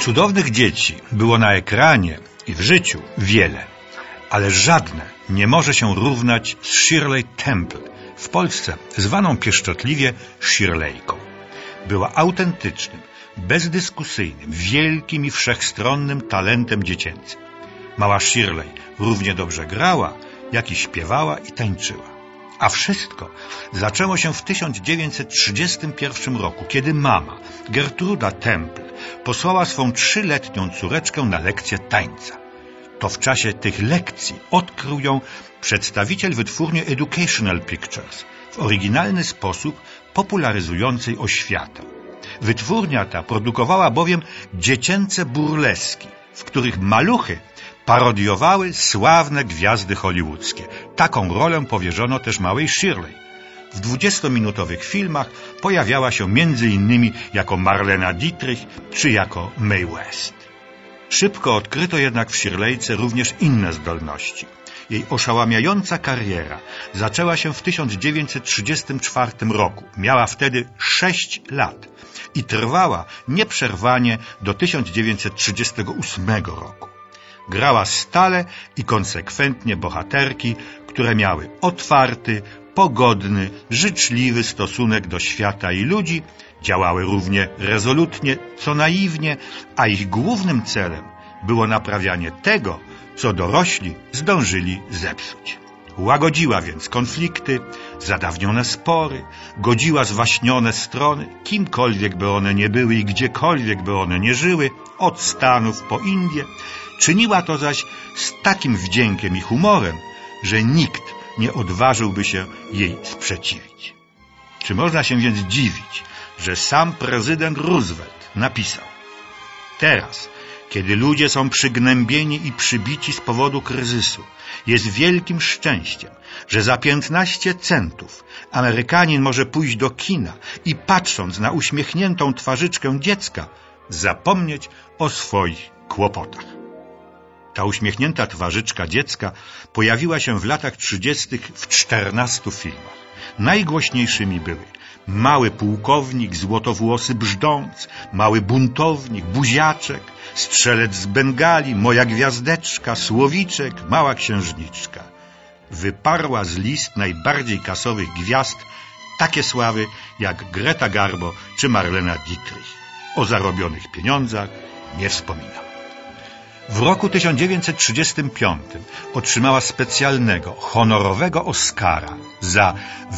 Cudownych dzieci było na ekranie i w życiu wiele, ale żadne nie może się równać z Shirley Temple, w Polsce zwaną pieszczotliwie Shirleyką. Była autentycznym, bezdyskusyjnym, wielkim i wszechstronnym talentem dziecięcym. Mała Shirley równie dobrze grała, jak i śpiewała i tańczyła. A wszystko zaczęło się w 1931 roku, kiedy mama, Gertruda Temple, posłała swą trzyletnią córeczkę na lekcję tańca. To w czasie tych lekcji odkrył ją przedstawiciel wytwórni Educational Pictures w oryginalny sposób popularyzującej oświatę. Wytwórnia ta produkowała bowiem dziecięce burleski, w których maluchy parodiowały sławne gwiazdy hollywoodzkie. Taką rolę powierzono też małej Shirley. W dwudziestominutowych filmach pojawiała się innymi jako Marlena Dietrich czy jako Mae West. Szybko odkryto jednak w Shirleyce również inne zdolności. Jej oszałamiająca kariera zaczęła się w 1934 roku. Miała wtedy sześć lat i trwała nieprzerwanie do 1938 roku. Grała stale i konsekwentnie bohaterki, które miały otwarty, pogodny, życzliwy stosunek do świata i ludzi, działały równie rezolutnie, co naiwnie, a ich głównym celem było naprawianie tego, co dorośli zdążyli zepsuć. Łagodziła więc konflikty, zadawnione spory, godziła zwaśnione strony, kimkolwiek by one nie były i gdziekolwiek by one nie żyły, od Stanów po Indię. Czyniła to zaś z takim wdziękiem i humorem, że nikt nie odważyłby się jej sprzeciwić. Czy można się więc dziwić, że sam prezydent Roosevelt napisał Teraz, kiedy ludzie są przygnębieni i przybici z powodu kryzysu, jest wielkim szczęściem, że za piętnaście centów Amerykanin może pójść do kina i patrząc na uśmiechniętą twarzyczkę dziecka, zapomnieć o swoich kłopotach. Ta uśmiechnięta twarzyczka dziecka pojawiła się w latach trzydziestych w czternastu filmach. Najgłośniejszymi były Mały pułkownik, złotowłosy brzdąc, Mały buntownik, buziaczek, Strzelec z Bengali, Moja gwiazdeczka, Słowiczek, Mała księżniczka. Wyparła z list najbardziej kasowych gwiazd takie sławy jak Greta Garbo czy Marlena Dietrich. O zarobionych pieniądzach nie wspominam. W roku 1935 otrzymała specjalnego, honorowego Oscara za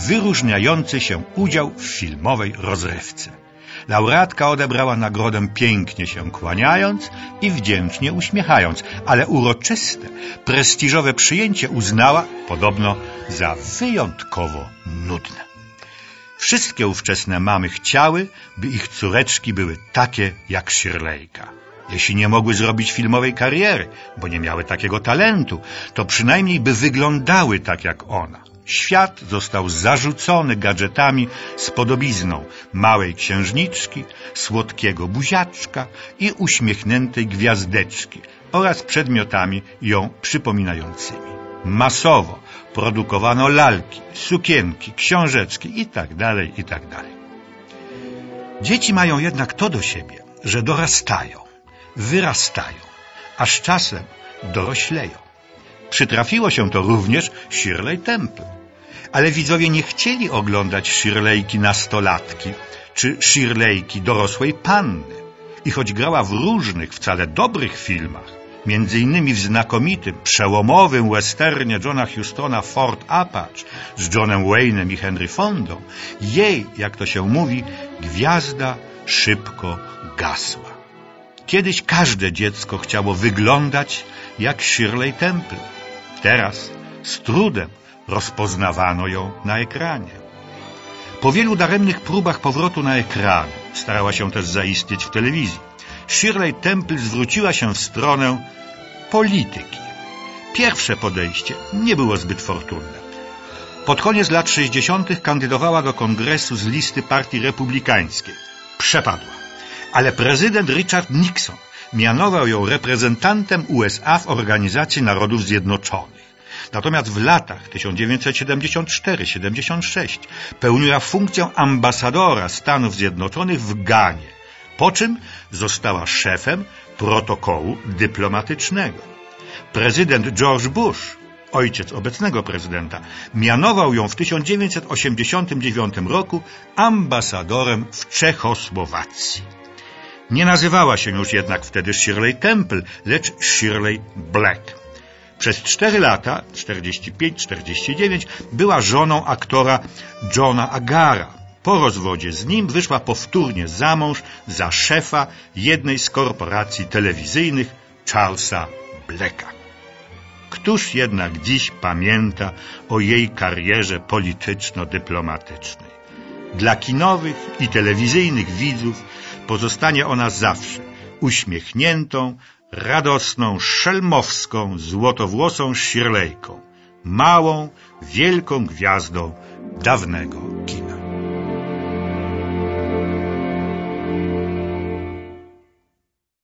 wyróżniający się udział w filmowej rozrywce. Laureatka odebrała nagrodę pięknie się kłaniając i wdzięcznie uśmiechając, ale uroczyste, prestiżowe przyjęcie uznała podobno za wyjątkowo nudne. Wszystkie ówczesne mamy chciały, by ich córeczki były takie jak Shirleyka. Jeśli nie mogły zrobić filmowej kariery, bo nie miały takiego talentu, to przynajmniej by wyglądały tak jak ona. Świat został zarzucony gadżetami z podobizną małej księżniczki, słodkiego buziaczka i uśmiechniętej gwiazdeczki oraz przedmiotami ją przypominającymi. Masowo produkowano lalki, sukienki, książeczki itd., itd. Dzieci mają jednak to do siebie, że dorastają wyrastają, a z czasem dorośleją. Przytrafiło się to również Shirley Temple. Ale widzowie nie chcieli oglądać Shirleyki nastolatki czy Shirleyki dorosłej panny. I choć grała w różnych, wcale dobrych filmach, między innymi w znakomitym, przełomowym westernie Johna Hustona Fort Apache z Johnem Wayne'em i Henry Fondą, jej, jak to się mówi, gwiazda szybko gasła. Kiedyś każde dziecko chciało wyglądać jak Shirley Temple. Teraz z trudem rozpoznawano ją na ekranie. Po wielu daremnych próbach powrotu na ekrany starała się też zaistnieć w telewizji. Shirley Temple zwróciła się w stronę polityki. Pierwsze podejście nie było zbyt fortunne. Pod koniec lat 60. kandydowała do kongresu z listy partii republikańskiej. Przepadła ale prezydent Richard Nixon mianował ją reprezentantem USA w Organizacji Narodów Zjednoczonych. Natomiast w latach 1974-76 pełniła funkcję ambasadora Stanów Zjednoczonych w Ganie, po czym została szefem protokołu dyplomatycznego. Prezydent George Bush, ojciec obecnego prezydenta, mianował ją w 1989 roku ambasadorem w Czechosłowacji. Nie nazywała się już jednak wtedy Shirley Temple, lecz Shirley Black. Przez cztery lata, 45-49, była żoną aktora Johna Agara. Po rozwodzie z nim wyszła powtórnie za mąż za szefa jednej z korporacji telewizyjnych Charlesa Blacka. Któż jednak dziś pamięta o jej karierze polityczno-dyplomatycznej? Dla kinowych i telewizyjnych widzów pozostanie ona zawsze uśmiechniętą, radosną, szelmowską, złotowłosą Shirleyką, małą, wielką gwiazdą dawnego kina.